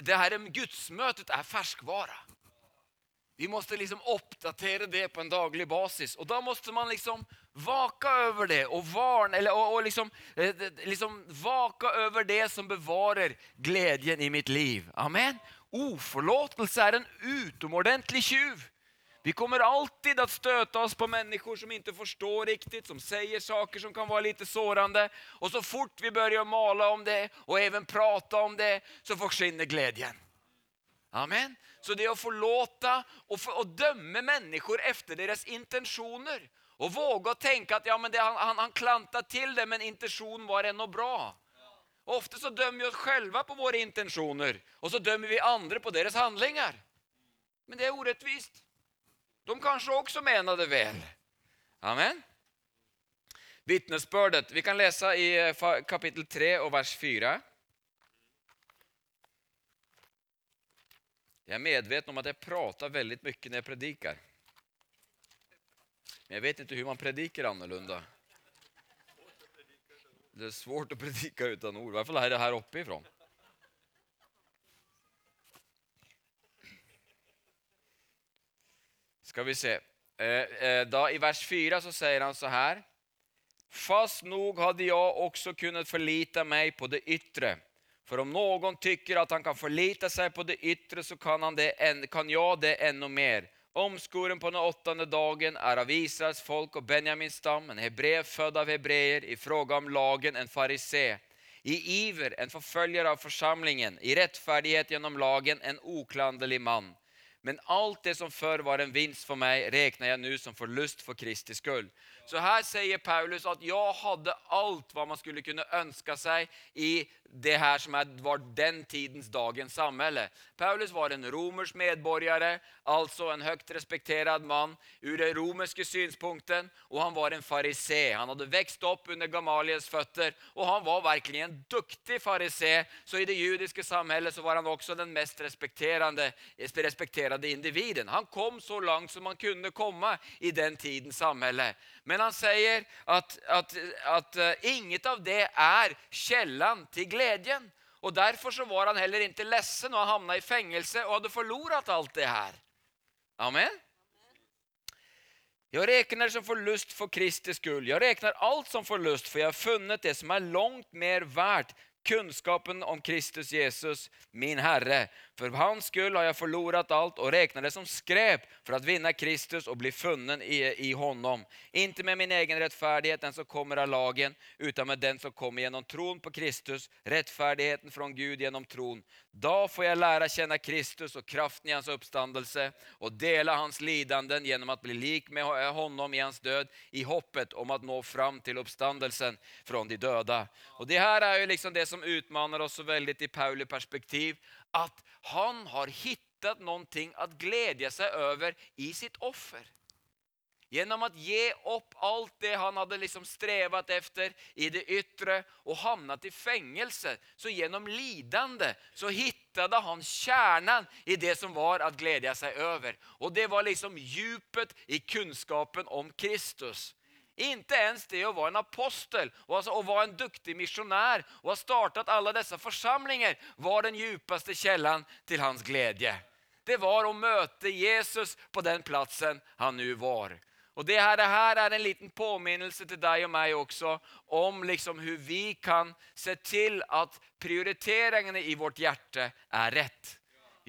det här gudsmøtet er ferskvare. Vi måste liksom oppdatere det på en daglig basis Og da måste man liksom vaka over det og, varna, eller og, og liksom, eh, liksom vaka over det som bevarer gleden i mitt liv. Amen. Oforlåtelse er en utomordentlig tjuv. Vi kommer alltid att stöta oss på människor som inte förstår riktigt, som säger saker som kan vara lite sårande. Och så fort vi börjar mala om det och även prata om det så försvinner glädjen. Amen. Så det å förlåta och, för, och döma människor efter deras intentioner. Och våga tänka att ja, men det, han, han, han klantade till det men intentionen var ändå bra. ofta så dömer vi oss själva på våra intentioner och så dömer vi andra på deras handlingar. Men det är orättvist. De kanske också menade väl. Amen. Vittnesbördet, vi kan läsa i kapittel kapitel 3 och vers 4. Jag är medveten om att jag pratar väldigt mycket när jag predikar. Men jag vet inte hur man predikar annorlunda. Det är svårt att predika utan ord, i alla fall här, här uppifrån. Ska vi se. Eh, eh, I vers 4 så sier han så her Fast nog hadde jeg også kunnet forlite meg på det yttre. For om noen tykker at han kan forlite seg på det yttre så kan, han det, kan jeg det enda mer. Omskoren på den åttende dagen er av Israels folk og Benjamins stam, en hebreer født av hebreer, i fråga om lagen en farisé. i iver en forfølger av forsamlingen, i rettferdighet gjennom lagen en uklanderlig mann. Men alt det som før var en vinst for meg, regner jeg nå som forlust for Kristi skull. Så här säger Paulus att jag hade allt vad man skulle kunna önska sig i det här som var den tidens dagens samhälle. Paulus var en romersk medborgare, alltså en högt respekterad man ur den romerske synspunkten, och han var en farisé. Han hade växt upp under Gamaliels fötter och han var verkligen en duktig farisé. Så i det judiska samhället var han också den mest respekterade, individen. Han kom så langt som han kunde komma i den tidens samhälle. Men han sier at, at, at att inget av det er källan til gleden. Og Derfor så var han heller ikke lessen og han hamnade i fengsel og hadde forlorat alt det her. Amen. Jeg regner som forlust for Kristi skyld. Jeg regner alt som forlust, for jeg har funnet det som er langt mer verdt, kunnskapen om Kristus Jesus, min Herre. För hans skull har jeg förlorat allt och räknar det som skräp för att vinna Kristus och bli funnen i, i honom. Inte med min egen rättfärdighet, den som kommer av lagen, utan med den som kommer genom tron på Kristus, rättfärdigheten från Gud genom tron. Då får jag lära känna Kristus och kraften i hans uppståndelse och dela hans lidanden genom att bli lik med honom i hans död i hoppet om att nå fram till uppståndelsen från de döda. Och Det här är ju liksom det som utmanar oss så väldigt i Pauli perspektiv, att han har hittat någonting att glädja sig över i sitt offer. Gjennom å gi opp alt det han hadde liksom strevet efter i det ytre, og havnet i fengsel. Så gjennom lidende så fant han kjernen i det som var å glede seg over. Og det var liksom djupet i kunnskapen om Kristus. Inte ens det att vara en apostel och alltså vara en duktig missionär och ha startat alla dessa församlingar var den djupaste källan till hans glädje. Det var att möta Jesus på den platsen han nu var. Och det här, det här är en liten påminnelse till dig och mig också om liksom hur vi kan se till att prioriteringarna i vårt hjärta är rätt.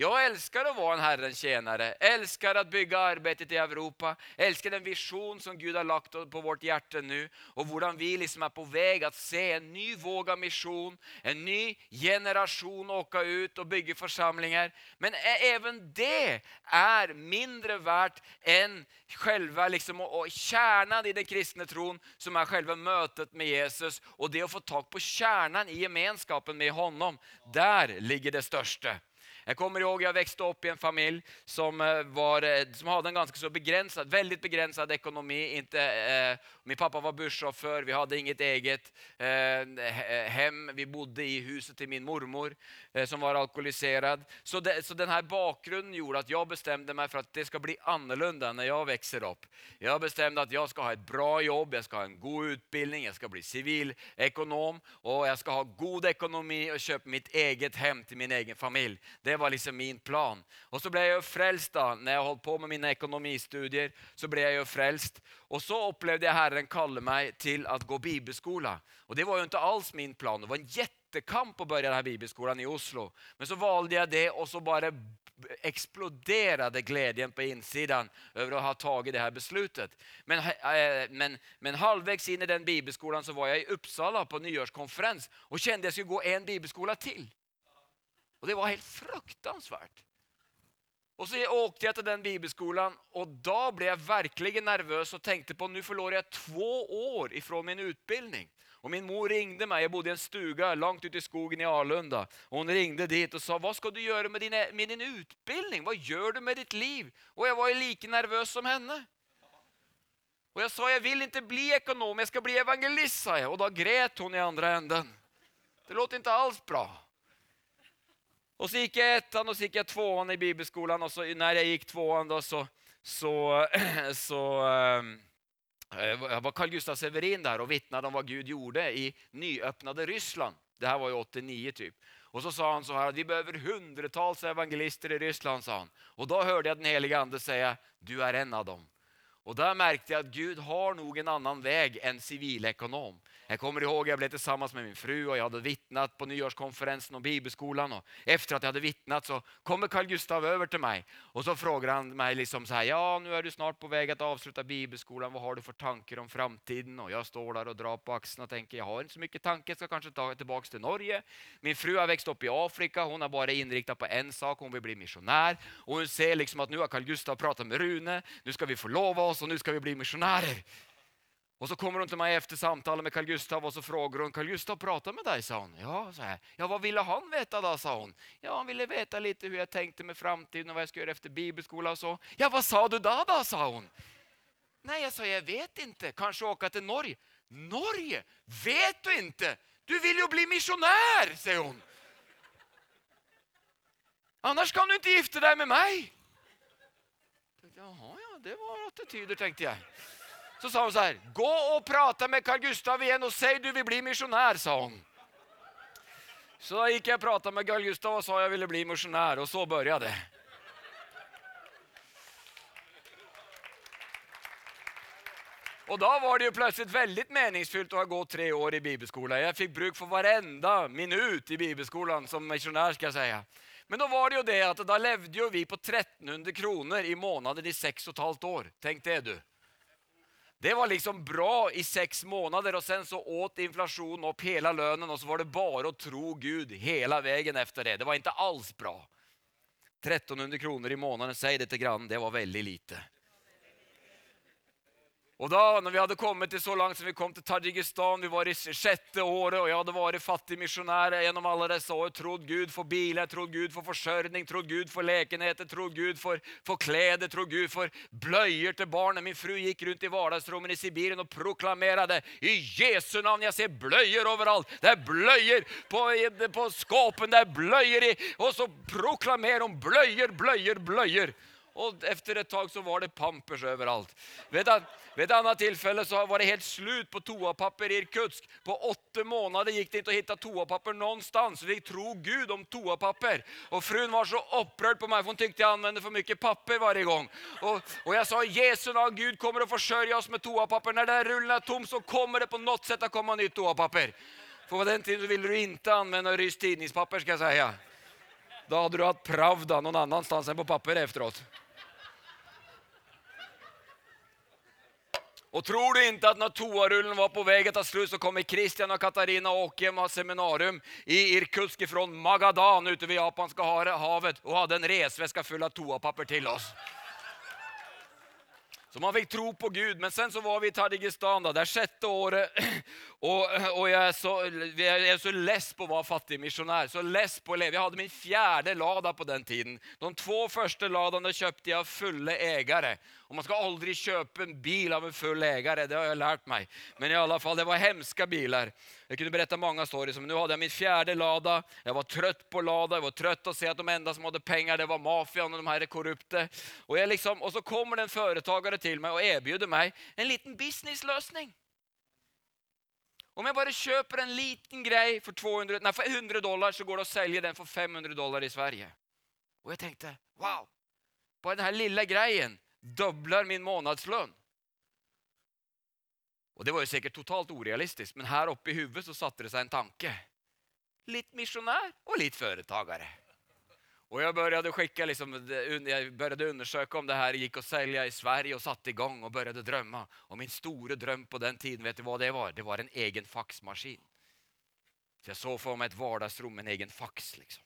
Jag älskar att vara en Herrens tjänare, älskar att bygga arbetet i Europa, älskar den vision som Gud har lagt på vårt hjärta nu och hur vi liksom är på väg att se en ny våg av mission, en ny generation åka ut och bygga församlingar. Men även det är mindre värt än själva liksom, och kärnan i den kristna tron som är själva mötet med Jesus och det att få tag på kärnan i gemenskapen med honom. Där ligger det största. Jag kommer ihåg jag växte upp i en familj som, eh, var, eh, som hade en ganska så begränsad, väldigt begränsad ekonomi. Eh, min pappa var busschaufför, vi hade inget eget eh, hem. Vi bodde i huset till min mormor eh, som var alkoholiserad. Så, det, så den här gjorde att jag bestämde mig för att det ska bli annorlunda när jag växer upp. Jag bestämde att jag ska ha ett bra jobb, jag ska ha en god utbildning, jag ska bli civilekonom och jag ska ha god ekonomi och köpa mitt eget hem till min egen familj. Var liksom min plan. Og så ble jeg jo frelst da, når jeg holdt på med mine ekonomistudier. Så ble jeg jo frelst. Og så opplevde jeg Herren kalle meg til å gå bibelskola. Og det var jo ikke alls min plan. Det var en jättekamp å begynne denne bibelskolen i Oslo. Men så valde jeg det og så bare eksploderte gleden på innsiden over å ha tatt det her beslutet. Men, äh, men, men halvveis inn i den bibelskolen så var jeg i Uppsala på nyårskonferens og kjente jeg skulle gå en bibelskola till. Och det var helt fruktansvært. Og så åkte jeg til den bibelskolen, og da ble jeg virkelig nervøs og tenkte på nå forlår jeg to år ifrån min utbildning. Og min mor ringde meg. Jeg bodde i en stuga langt ute i skogen i Alunda. Og Hun ringde dit og sa, hva skal du gjøre med din, med din utbildning? Hva gjør du med ditt liv? Og jeg var like nervøs som henne. Og jeg sa, jeg vil ikke bli ekonom, jeg skal bli evangelist, sa jeg. Og da gret hun i andre enden. Det låt ikke alls bra. Och så gick jag ettan och så gick jag tvåan i bibelskolan och så, när jag gick tvåan då så, så, (clears throat) så äh, var Carl Gustaf Severin där och vittnade om vad Gud gjorde i nyöppnade Ryssland. Det här var ju 89 typ. Och så sa han så här, vi behöver hundratals evangelister i Ryssland, sa han. Och då hörde jag den heliga ande säga, du är en av dem. Och där märkte jag att Gud har nog en annan väg än civilekonom. Jag kommer ihåg jag blev tillsammans med min fru och jag hade vittnat på nyårskonferensen om bibelskolan. Och efter att jag hade vittnat så kommer Carl Gustav över till mig och så frågar han mig liksom så här, ja nu är du snart på väg att avsluta bibelskolan, vad har du för tankar om framtiden? Och jag står där och drar på axlarna och tänker, jag har inte så mycket tankar, ska kanske ta tillbaka till Norge. Min fru har växt upp i Afrika, hon har bara inriktat på en sak, hon vill bli missionär. Och hon ser liksom att nu har Carl Gustav pratat med Rune, nu ska vi förlova oss och nu ska vi bli missionärer. Och så kommer hon till mig efter samtalet med Carl Gustav och så frågar hon, Carl Gustav pratar med dig, sa hon. Ja, så här. ja, vad ville han veta då, sa hon. Ja, han ville veta lite hur jag tänkte med framtiden och vad jag ska göra efter bibelskola och så. Ja, vad sa du då, då, sa hon. Nej, jag sa, jag vet inte, kanske åka till Norge. Norge? Vet du inte? Du vill ju bli missionär, säger hon. Annars kan du inte gifta dig med mig. Jaha, ja, det var attityder tänkte jag. Så sa hun så her gå og prate med Carl Gustav igjen og si du vil bli misjonær, sa hun. Så da gikk jeg og prata med Carl Gustav og sa jeg ville bli misjonær, og så børja det. Og da var det jo plutselig veldig meningsfylt å ha gått tre år i bibelskolen. Jeg fikk bruk for hver enda minut i bibelskolen som misjonær. skal jeg si. Men da var det jo det at da levde jo vi på 1300 kroner i måneden i seks og et halvt år. Tenk det du. Det var liksom bra i seks månader och sen så åt inflationen upp hela lönen och så var det bara att tro Gud hela vägen efter det. Det var inte alls bra. 1300 kronor i månaden, säg det till det var väldigt lite. Och da når vi hadde kommet til så langt som vi kom til Tadsjikistan, vi var i sjette året og jeg hadde vært fattig misjonær gjennom alle disse år, trodd Gud for biler, trodd Gud for forsørgning, trodd Gud for lekenheter, trodd Gud for, for klede, trodd Gud for bløyer til barnet. Min fru gikk rundt i hverdagsrommene i Sibirien og proklamerte i Jesu navn. Jeg ser bløyer overalt. Det er bløyer på, på skåpen, det er bløyer i, Og så proklamerar hon bløyer, bløyer, blöjor. Och etter et tag så var det pampers overalt. Ved, et annet tillfälle så var det helt slut på toapapper i Irkutsk. På åtte måneder gikk det ikke og hitta toapapper någonstans. Vi tro Gud om toapapper. Og frun var så opprørt på meg, for hun tykte jeg anvendte for mye papper hver gang. Og, og jeg sa Jesu navn, Gud kommer og forsørger oss med toapapper. Når den rullen er tom så kommer det på noe sett å komme nytt toapapper. For på den tiden ville du ikke anvende ryskt tidningspapper skal jeg si. Da hadde du hatt Pravda noen annanstans enn på papper efteråt. Och tror du inte att när toarullen var på väg att ta slut så kommer Christian och Katarina och hem ha seminarium i Irkutsk från Magadan ute vid Japanska havet och hade en resväska full av toapapper till oss. Så man fikk tro på Gud. Men sen så var vi i Tadjikistan. Det er sjette året. Och, og jeg, er så, jeg, er så less på å være fattig misjonær. så less på å leve. Jeg hadde min fjerde lada på den tiden. De två Ladaene kjøpte jeg av fulle eiere. Og man skal aldri kjøpe en bil av en full eier. det har jeg lært meg. Men i alle fall, det var hemske biler. Jeg kunne berette mange stories. Men nå hadde jeg min fjerde lada. Jeg var trøtt på lada, Jeg var trøtt å se at de enda som hadde penger, det var mafiaen og de her korrupte. Og, liksom, og, så kommer det en företagare til meg og erbjuder meg en liten businesslösning. Om jeg bare kjøper en liten grei for, 200, nej, för 100 dollar så går det å selge den for 500 dollar i Sverige. Og jeg tenkte wow, Bare den lille greien dobler min månedslønn. Og det var jo sikkert totalt urealistisk, men her oppe i huvudet så satte det seg en tanke. Litt misjonær og litt företagare. Och jag började skicka, liksom, jag började undersöka om det här gick att sälja i Sverige och satte igång och började drömma. Och min store dröm på den tiden, vet du vad det var? Det var en egen faxmaskin. Så jag såg för mig ett vardagsrum med en egen fax. Liksom.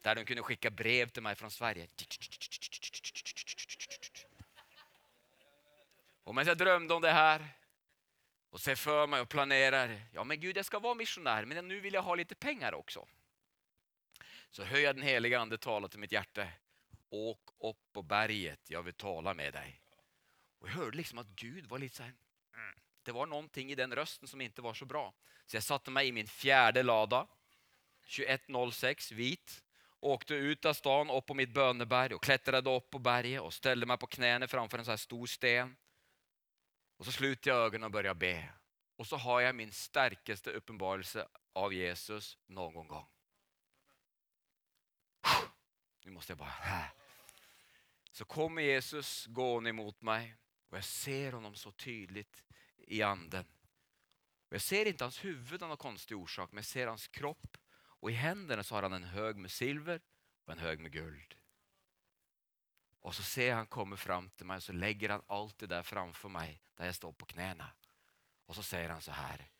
Där de kunde skicka brev till mig från Sverige. Och medan jag drömde om det här och ser för mig och planerar, ja men Gud jag ska vara missionär men nu vill jag ha lite pengar också. Så hör jag den heliga ande tala till mitt hjärta. Åk upp på berget, jag vill tala med dig. Och jag hörde liksom att Gud var lite så här, mm. det var någonting i den rösten som inte var så bra. Så jag satte mig i min fjärde lada, 2106 vit, åkte ut av stan upp på mitt böneberg och klättrade upp på berget och ställde mig på knäna framför en så här stor sten. Och så slutade jag ögonen och började be. Och så har jag min starkaste uppenbarelse av Jesus någon gång. Nu måste jag bara... så kommer Jesus gående emot mig och jag ser honom så tydligt i anden. Jag ser inte hans huvud av någon konstig orsak, men jag ser hans kropp och i händerna så har han en hög med silver och en hög med guld. Och så ser jag han kommer fram till mig och så lägger han allt det där framför mig där jag står på knäna. Och så säger han så här.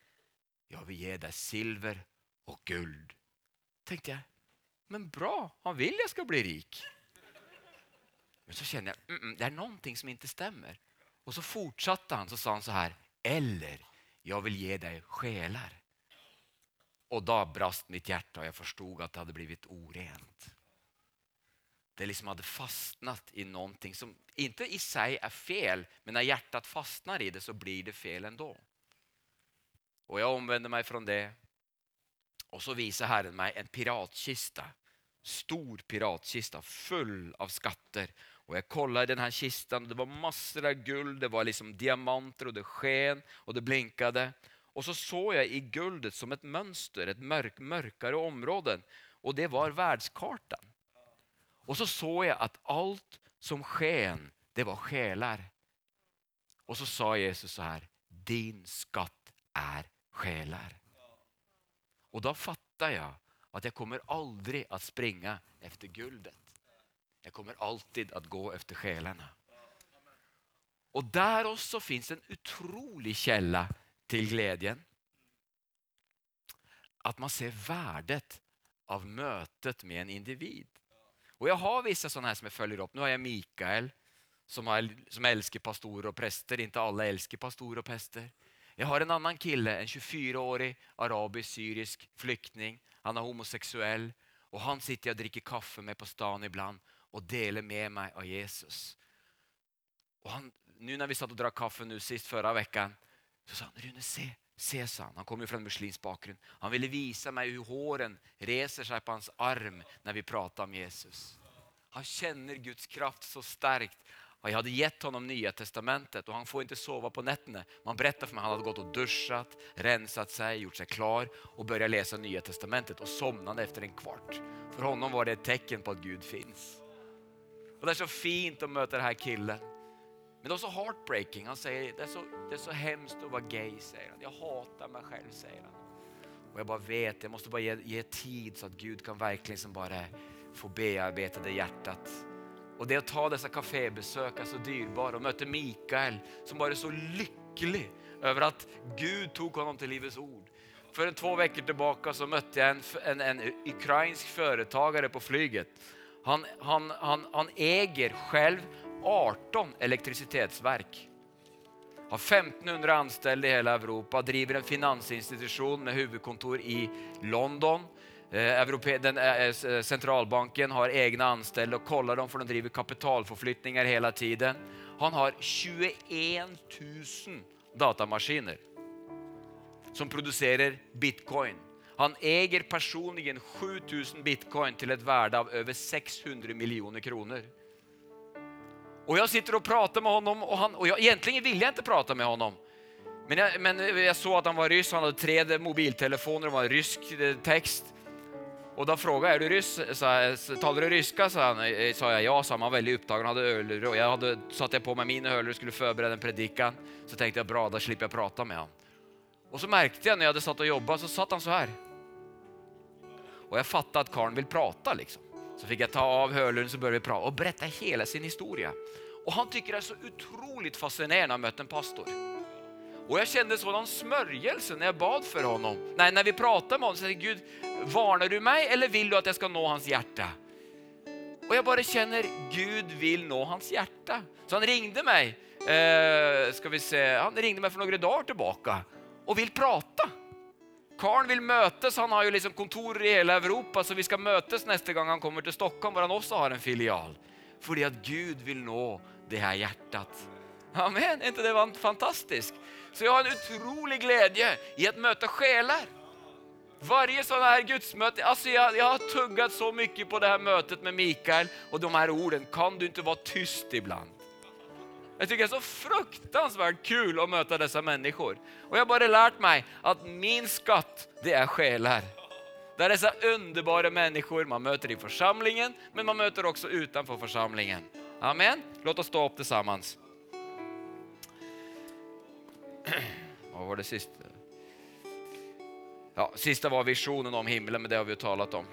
Jag vill ge dig silver och guld. Tänkte jag, men bra, han vil jeg skal bli rik. Men så kände jeg mm, mm, det er noe som ikke stemmer. Og så fortsatte han, så sa han så her eller jeg vil ge deg sjeler. Og da brast mitt hjerte, og jeg forsto at det hadde blitt orent. Det liksom hadde fastnet i noe som ikke i seg er fel, men når hjertet fastner i det så blir det fel enda. Og jeg omvendte meg fra det och så viser Herren meg en piratkista. Stor piratkista full av skatter. Og jeg kolla i denne här og det var masser av guld, det var liksom diamanter og det sken og det blinkade. Og så så jeg i guldet som et mønster, et mørk, mørkere område. Og det var verdenskartet. Og så så jeg at alt som sken, det var sjeler. Og så sa Jesus så her din skatt er själar. Och då fattar jag att jag kommer aldrig att springa efter guldet. Jag kommer alltid att gå efter själarna. Och där också finns en otrolig källa till glädjen. Att man ser värdet av mötet med en individ. Och jag har vissa sådana här som jag följer upp. Nu har jag Mikael som, har, som älskar pastorer och präster. Inte alla älskar pastorer och präster. Jag har en annan kille, en 24-årig arabisk-syrisk flyktning. Han er homoseksuell. Og han sitter jeg og drikker kaffe med på stan ibland og deler med meg av Jesus. Og han, nu når vi satt og drakk kaffe nu sist förra veckan så sa han, Rune se, se sa han. Han kommer en muslimsk bakgrunn. Han ville vise meg hvordan håren reser seg på hans arm når vi prater om Jesus. Han kjenner Guds kraft så starkt jag hade gett honom Nya Testamentet och han får inte sova på nätterna. Man berättar för mig att han hade gått och duschat, rensat sig, gjort sig klar och börjat läsa Nya Testamentet och somnade efter en kvart. För honom var det ett tecken på att Gud finns. Och Det är så fint att möta den här killen. Men det är så heartbreaking. Han säger det är så, det är så hemskt att vara gay, säger han. Jag hatar mig själv, säger han. Och jag bara vet, jag måste bara ge, ge tid så att Gud kan verkligen som bara få bearbeta det hjärtat och det å ta disse kafébesøk er så dyrbara Og møte Mikael som var så lykkelig over at Gud tok honom til Livets Ord. For en två tilbake tillbaka så møtte jeg en, en, en ukrainsk företagare på flyget. Han, han, han, han eier selv 18 elektrisitetsverk. Har 1500 anställda i hele Europa, driver en finansinstitution med huvudkontor i London den, eh, eh, centralbanken har egna anställda och kollar dem för de driver kapitalförflyttningar hela tiden. Han har 21 000 datamaskiner som produserer bitcoin. Han äger personligen 7000 bitcoin till ett värde av över 600 miljoner kronor. Och jag sitter och pratar med honom och, han, och jag, egentligen ville jag inte prata med honom. Men jag, men jag så att han var ryss, han hade tre mobiltelefoner, det var rysk text. Och då frågade jag, är du ryss? Så, talar du ryska? Så han, eh, sa jag ja, så han var väldigt upptagen, hade öl, och jag hade, satte jag på mig min öl och skulle förbereda en predikan. Så tänkte jag, bra, då slipper jag prata med honom. Och så märkte jag när jag hade satt och jobbat, så satt han så här. Och jag fattade att karln vill prata liksom. Så fick jag ta av hörluren så började vi prata och berätta hela sin historia. Och han tycker det är så otroligt fascinerande att möta en pastor. Och jag kände sådan smörjelse när jag bad för honom. Nej, när vi pratade med honom så sa Gud, varnar du mig eller vill du att jag ska nå hans hjärta? Och jag bara känner, Gud vill nå hans hjärta. Så han ringde mig, eh, ska vi se, han ringde mig för några dagar tillbaka och vill prata. Karl vill mötas, han har ju liksom kontor i hela Europa så vi ska mötas nästa gång han kommer till Stockholm där han också har en filial. För att Gud vill nå det här hjärtat. Amen, är inte det fantastiskt? Så jag har en utrolig glädje i att möta själar. Varje sån här gudsmöte, alltså jag, jag har tuggat så mycket på det här mötet med Mikael och de här orden, kan du inte vara tyst ibland? Jag tycker det är så fruktansvärt kul att möta dessa människor. Och jag har bara lärt mig att min skatt, det är själar. Det är dessa underbara människor man möter i församlingen, men man möter också utanför församlingen. Amen. Låt oss stå opp tillsammans. Vad var det sista? Ja, sista var visionen om himlen, men det har vi ju talat om.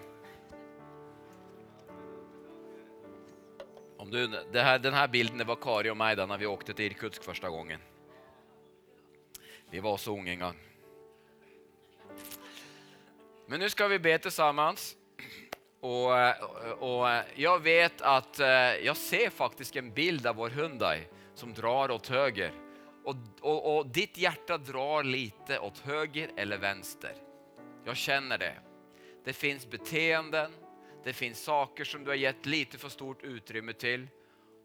om du, det här, den här bilden var Kari och mig när vi åkte till Irkutsk första gången. Vi var så unga en gång. Men nu ska vi be tillsammans. Och, och jag vet att jeg ser faktiskt en bild av vår Hyundai som drar åt höger. Och, och, och ditt hjärta drar lite åt höger eller vänster. Jag känner det. Det finns beteenden, det finns saker som du har gett lite för stort utrymme till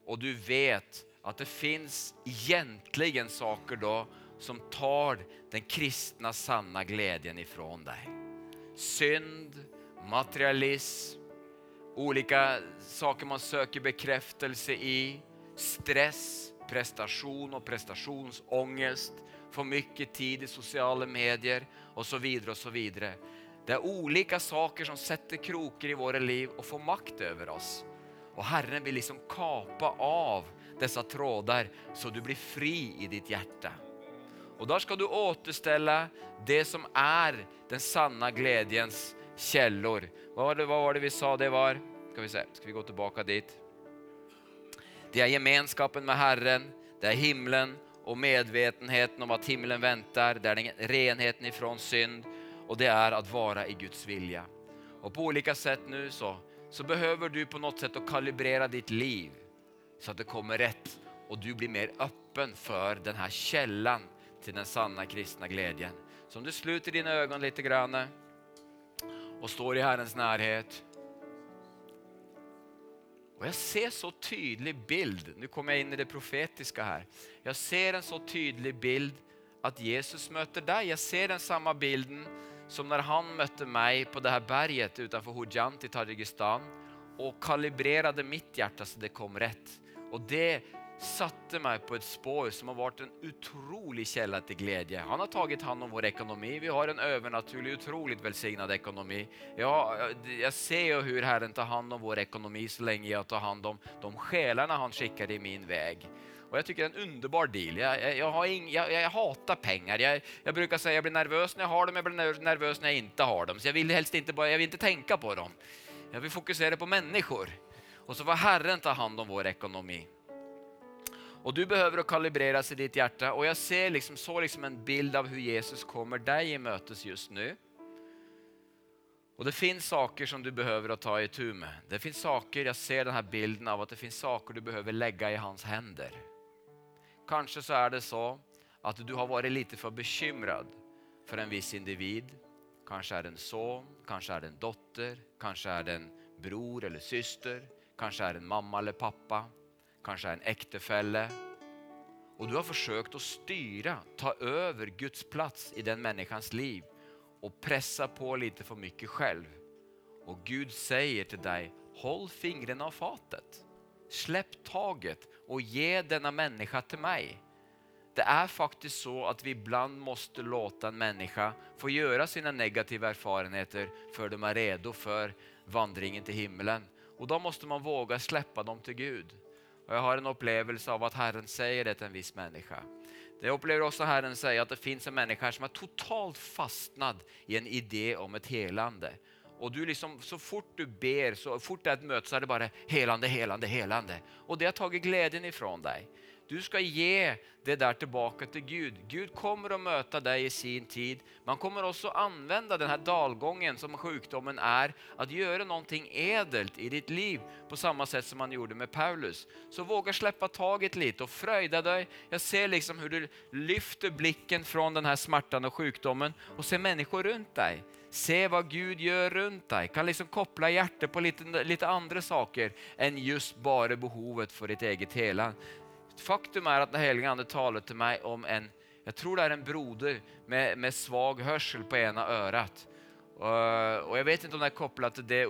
och du vet att det finns egentligen saker då som tar den kristna sanna glädjen ifrån dig. Synd, materialism, olika saker man söker bekräftelse i, stress, prestation og prestationsångest, för mycket tid i sociala medier och så vidare. och så vidare. Det är olika saker som sätter krokar i våra liv och får makt över oss. Och Herren vill liksom kapa av dessa trådar så du blir fri i ditt hjärta. Och da ska du återställa det som är den sanna glädjens källor. Vad var det, var det vi sa det var? Ska vi, se, ska vi gå tillbaka dit? Det er gemenskapen med Herren, det er himmelen og medvetenheten om at himmelen venter. det er renheten ifrån synd och det är att vara i Guds vilja. Och på olika sätt nu så, så behöver du på något sätt att kalibrera ditt liv så att det kommer rätt och du blir mer öppen för den här till den sanna kristna glädjen. Så om du sluter dina ögon lite grann och står i Herrens närhet. Och jeg ser så tydelig bild, Nå kommer jeg inn i det profetiske her. Jeg ser en så tydelig bild at Jesus møter deg. Jeg ser den samme bilden som når han møtte meg på det her berget utenfor Hujant i Tadzjikistan og kalibrerte mitt hjerte så det kom rett. Og det satte meg på ett spår som har vært en utrolig källa til glädje. Han har tagit hand om vår ekonomi. Vi har en övernaturlig, otroligt velsignad ekonomi. Ja, jag ser hur Herren tar hand om vår ekonomi så lenge jeg tar hand om de själarna han skickar i min väg. Och jag tycker det är en underbar deal. Jeg, jeg, jeg, jeg jag, jag, jeg jag brukar säga jag blir nervøs når jeg har dem, jeg blir nervøs når jeg ikke har dem. Så jeg vil helst inte, bara, jag vill inte tänka på dem. Jeg vil fokusere på människor. Og så får Herren ta hand om vår ekonomi. Och du behøver å kalibreres i ditt hjerte. Og jeg ser liksom, så liksom en bild av hvordan Jesus kommer deg i møtes just nå. Og det fins saker som du behøver å ta i tur med. Det finnes saker, Jeg ser denne bilden av at det finns saker du behøver legge i hans hender. Kanskje så er det så at du har vært lite for bekymret for en viss individ. Kanskje er det en son, kanskje er det en dotter, kanskje er det en bror eller syster, Kanskje er det en mamma eller pappa, kanske är en ektefelle. Og du har forsøkt å styre, ta över Guds plats i den människans liv och pressa på lite för mycket själv. Och Gud säger till dig, håll fingrene av fatet. Släpp taget och ge denna människa till mig. Det är faktiskt så att vi ibland måste låta en människa få göra sina negativa erfarenheter för de är redo för vandringen till himmelen. Och då måste man våga släppa dem till Gud. Och jag har en upplevelse av att Herren säger det till en viss människa. Det upplever också Herren säga att det finns en människa som är totalt fastnad i en idé om ett helande. Och du liksom, så fort du ber, så fort det är ett möte så är det bara helande, helande, helande. Och det har tagit glädjen ifrån dig. Du skal ge det där tillbaka till Gud. Gud kommer att möta dig i sin tid. Man kommer också använda den här dalgången som sjukdomen är, att göra någonting edelt i ditt liv på samma sätt som man gjorde med Paulus. Så våga släppa taget lite och fröjda dig. Jag ser liksom hur du lyfter blicken från den här smärtan och sjukdomen och ser människor runt dig. Se vad Gud gör runt dig. Kan liksom koppla hjärtat på lite, lite andra saker än just bara behovet för ditt eget hela. Faktum er at Den hellige Ande taler til meg om en, jeg tror det er en broder med, med svag hørsel på ena örat. og Jeg vet ikke om det er kopplat til det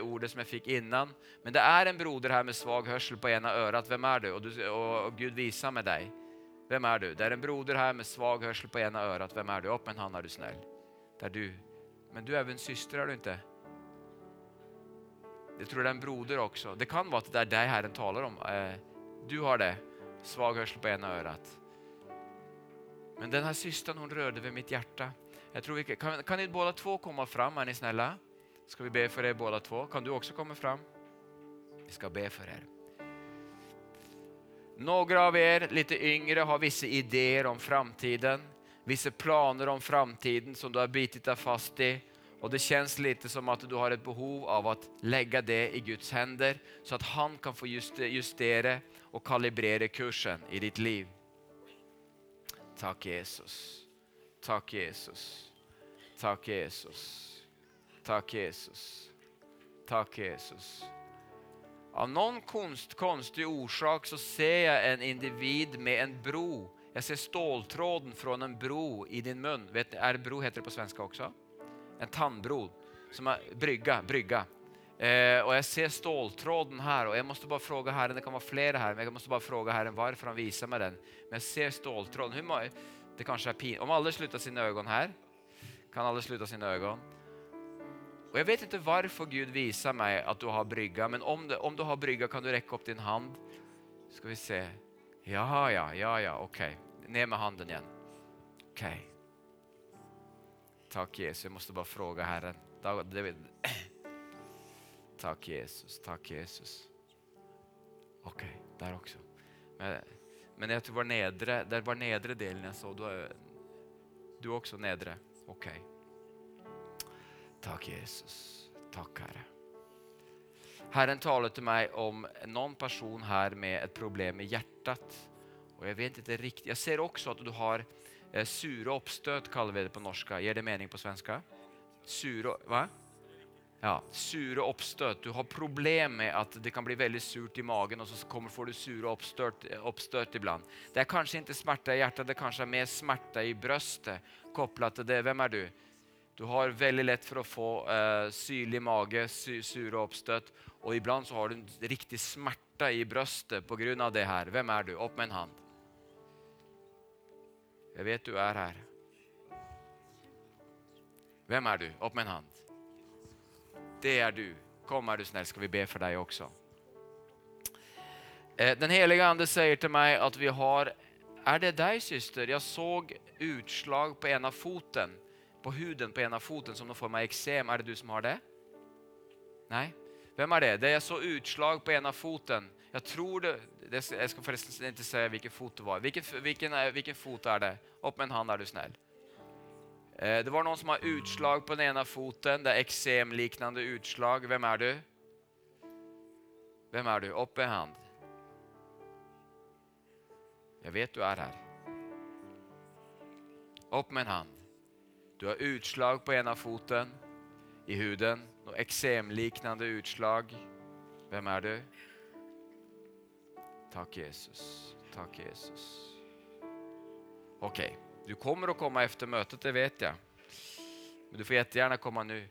ordet som jeg fikk innan. Men det er en broder her med svag hørsel på ena øret. Hvem er du? Og, du, og, og Gud viser med deg. Hvem er du? Det er en broder her med svag hørsel på ena øret. Hvem er du? Opp med en hand er du snill. Det er du. Men du er jo en syster er du ikke? Jeg tror det er en broder også. Det kan være at det er deg Herren taler om. Eh, du har det, svag hörsel på ena örat. Men den här systern hon rörde mitt hjärta. Jag tror vi kan, kan, ni båda två komma fram, är ni snälla? Ska vi be för er båda två? Kan du också komma fram? Vi ska be för er. Några av er lite yngre har vissa idéer om framtiden, vissa planer om framtiden som du har bitit deg fast i. Och det känns lite som att du har ett behov av att lägga det i Guds händer så att han kan få justera och kalibrere kursen i ditt liv. Takk, Jesus. Takk, Jesus. Takk, Jesus. Takk, Jesus. Takk, Jesus. Av noen kunst, konstig orsak så ser jeg en individ med en bro. Jeg ser ståltråden fra en bro i din mun. Vet, er bro heter det på svenska også? En tandbro, som er brygga, brygga. Eh, och jag ser ståltråden här och jag måste bara fråga Herren, det kan vara flera här, men jag måste bara fråga Herren varför han visar mig den. Men jag ser ståltråden. Hur, det kanske är pin. Om alla slutar sina ögon här, kan alla sluta sina ögon. Och jag vet inte varför Gud visar mig att du har brygga, men om, det, om du har brygga kan du räcka upp din hand. Ska vi se. Ja, ja, ja, ja. Okay. Ner med handen igen. Okej. Okay. Tack Jesus, jag måste bara fråga Herren. Tack Jesus, Takk, Jesus. OK, der også. Men, men jeg tror var nedre, det var nedre delen jeg så. du, du også nedre. OK. Takk, Jesus, Takk, Herre. Herren taler til meg om noen person her med et problem med hjertet. Og Jeg vet ikke riktig. Jeg ser også at du har eh, oppstøt, kaller vi det på norsk. Gir det mening på svenska? Sure va? Ja, sure oppstøt. Du har problemer med at det kan bli veldig surt i magen og så kommer, får du sure oppstøt, oppstøt iblant. Det er kanskje ikke smerte i hjertet, det kanskje er mer smerte i brøstet kopplat til det. Hvem er du? Du har veldig lett for å få uh, syrlig mage, sy, sure oppstøt, og iblant så har du riktig smerte i brøstet av det her. Hvem er du? Opp med en hand. Jeg vet du er her. Hvem er du? Opp med en hand. Det er du. Kom er du snill, skal vi be for deg också. Eh, den helige ande sier til meg at vi har, Er det deg, søster? Jeg så utslag på en av foten, på huden på en av foten som nå får meg eksem. Er det du som har det? Nei? Hvem er det? Det Jeg så utslag på en av foten. Jeg tror det, Jeg skal forresten ikke si hvilken fot det var. Hvilken, hvilken, hvilken fot er det? Opp med en hand er du snäll. Eh, det var noen som har utslag på den ene foten, det er eksemliknende utslag. Vem er du? Vem er du? Opp en hand. Jeg vet du er her. Opp med en hand. Du har utslag på ena foten, i huden, Noe eksemliknende utslag. Vem er du? Takk, Jesus. Takk, Jesus. Okej. Du kommer att komma efter mötet, det vet jag. Men du får jättegärna komma nu.